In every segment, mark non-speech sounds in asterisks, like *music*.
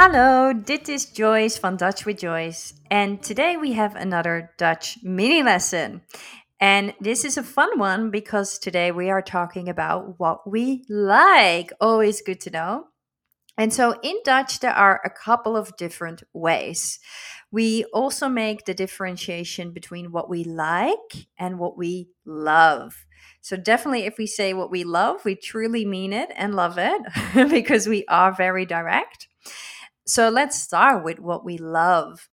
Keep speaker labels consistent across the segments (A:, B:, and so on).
A: Hallo, dit is Joyce van Dutch with Joyce, and today we have another Dutch mini lesson. And this is a fun one because today we are talking about what we like. Always good to know. And so in Dutch, there are a couple of different ways. We also make the differentiation between what we like and what we love. So, definitely, if we say what we love, we truly mean it and love it *laughs* because we are very direct. So let's start with what we love.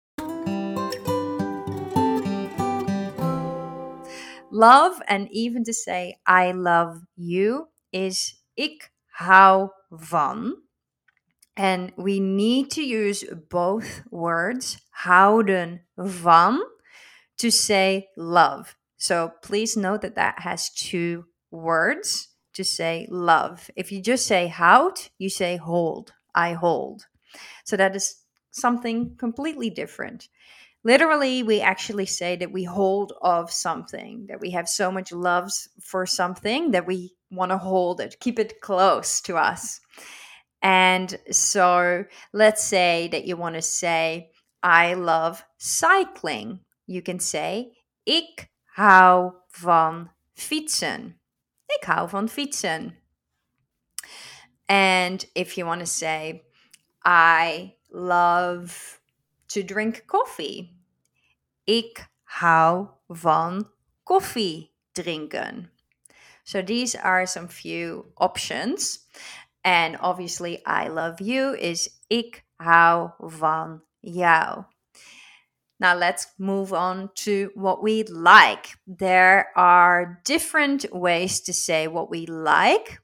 A: Love, and even to say I love you, is ik hou van. And we need to use both words, houden van, to say love. So please note that that has two words to say love. If you just say houd, you say hold, I hold. So that is something completely different. Literally, we actually say that we hold of something, that we have so much love for something that we want to hold it, keep it close to us. And so let's say that you want to say, I love cycling. You can say, Ik hou van fietsen. Ik hou van fietsen. And if you want to say, I love to drink coffee. Ik hou van koffie drinken. So these are some few options. And obviously, I love you is ik hou van jou. Now let's move on to what we like. There are different ways to say what we like.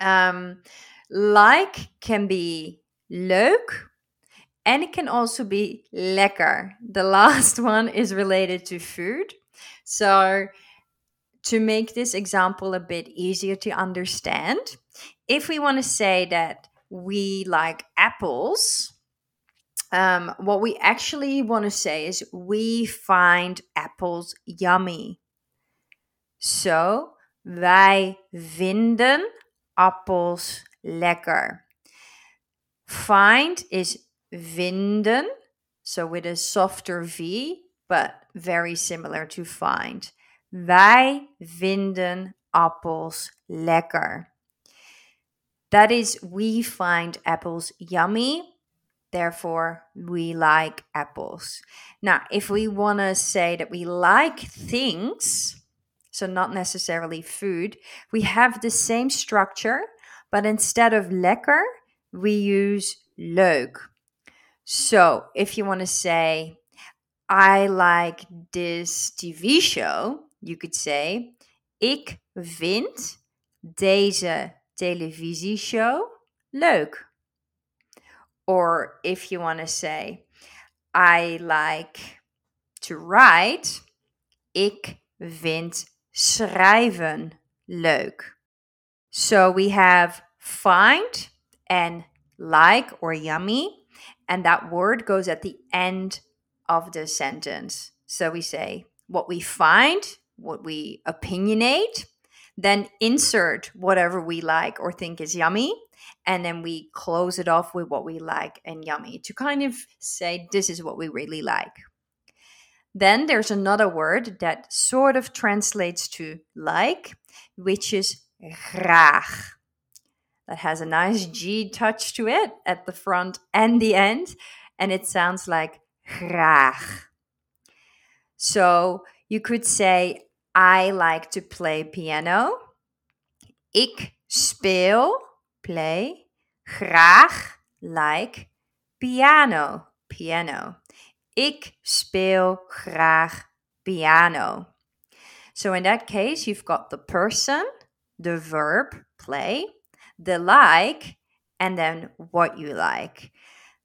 A: Um, like can be leuk. And it can also be lekker. The last *laughs* one is related to food. So, to make this example a bit easier to understand, if we want to say that we like apples, um, what we actually want to say is we find apples yummy. So, wij vinden appels lekker. Find is vinden, so with a softer V, but very similar to find. Wij vinden appels lekker. That is, we find apples yummy. Therefore, we like apples. Now, if we want to say that we like things, so not necessarily food, we have the same structure, but instead of lekker, we use leuk. So if you want to say, I like this TV show, you could say, ik vind deze televisieshow leuk. Or if you want to say, I like to write, ik vind schrijven leuk. So we have find and like or yummy. And that word goes at the end of the sentence. So we say what we find, what we opinionate, then insert whatever we like or think is yummy. And then we close it off with what we like and yummy to kind of say, this is what we really like. Then there's another word that sort of translates to like, which is graag that has a nice G touch to it at the front and the end, and it sounds like graag. So you could say, I like to play piano. Ik speel, play, graag, like, piano, piano. Ik speel graag piano. So in that case, you've got the person, the verb, play, the like, and then what you like.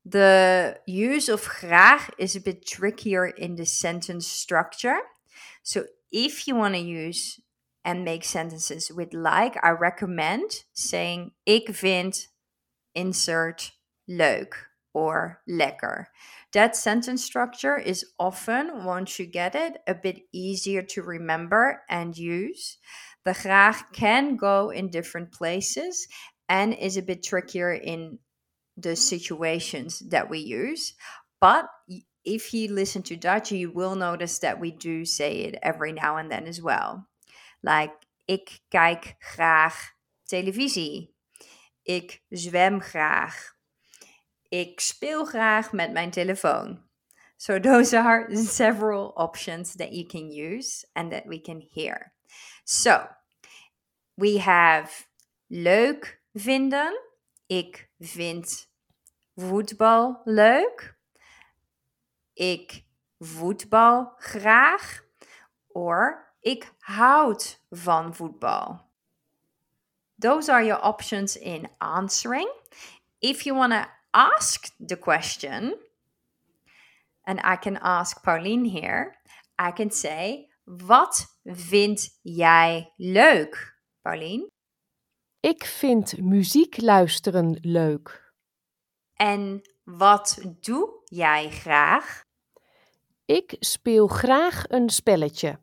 A: The use of graag is a bit trickier in the sentence structure. So if you want to use and make sentences with like, I recommend saying ik vind insert leuk or lekker. That sentence structure is often, once you get it, a bit easier to remember and use. The graag can go in different places and is a bit trickier in the situations that we use. But if you listen to Dutch, you will notice that we do say it every now and then as well. Like, ik kijk graag televisie. Ik zwem graag. Ik speel graag met mijn telefoon. So those are *laughs* several options that you can use and that we can hear. So, we have leuk vinden. Ik vind voetbal leuk. Ik voetbal graag. Or ik houd van voetbal. Those are your options in answering. If you want to ask the question, and I can ask Pauline here, I can say, wat vind jij leuk, Pauline?
B: Ik vind muziek luisteren leuk.
A: En wat doe jij graag?
B: Ik speel graag een spelletje.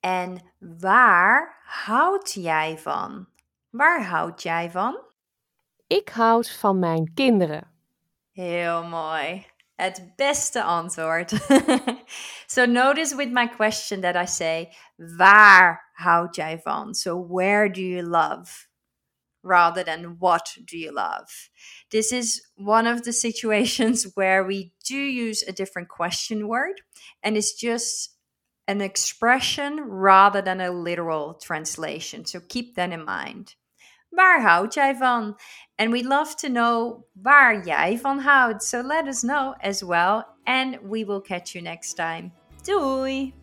A: En waar houd jij van? Waar houd jij van?
B: Ik houd van mijn kinderen.
A: Heel mooi. Het beste antwoord. *laughs* so notice with my question that I say, waar houd jij van? So where do you love? Rather than what do you love? This is one of the situations *laughs* where we do use a different question word and it's just an expression rather than a literal translation. So keep that in mind. Waar houd jij van? And we'd love to know waar jij van houdt. So let us know as well. And we will catch you next time. Doei!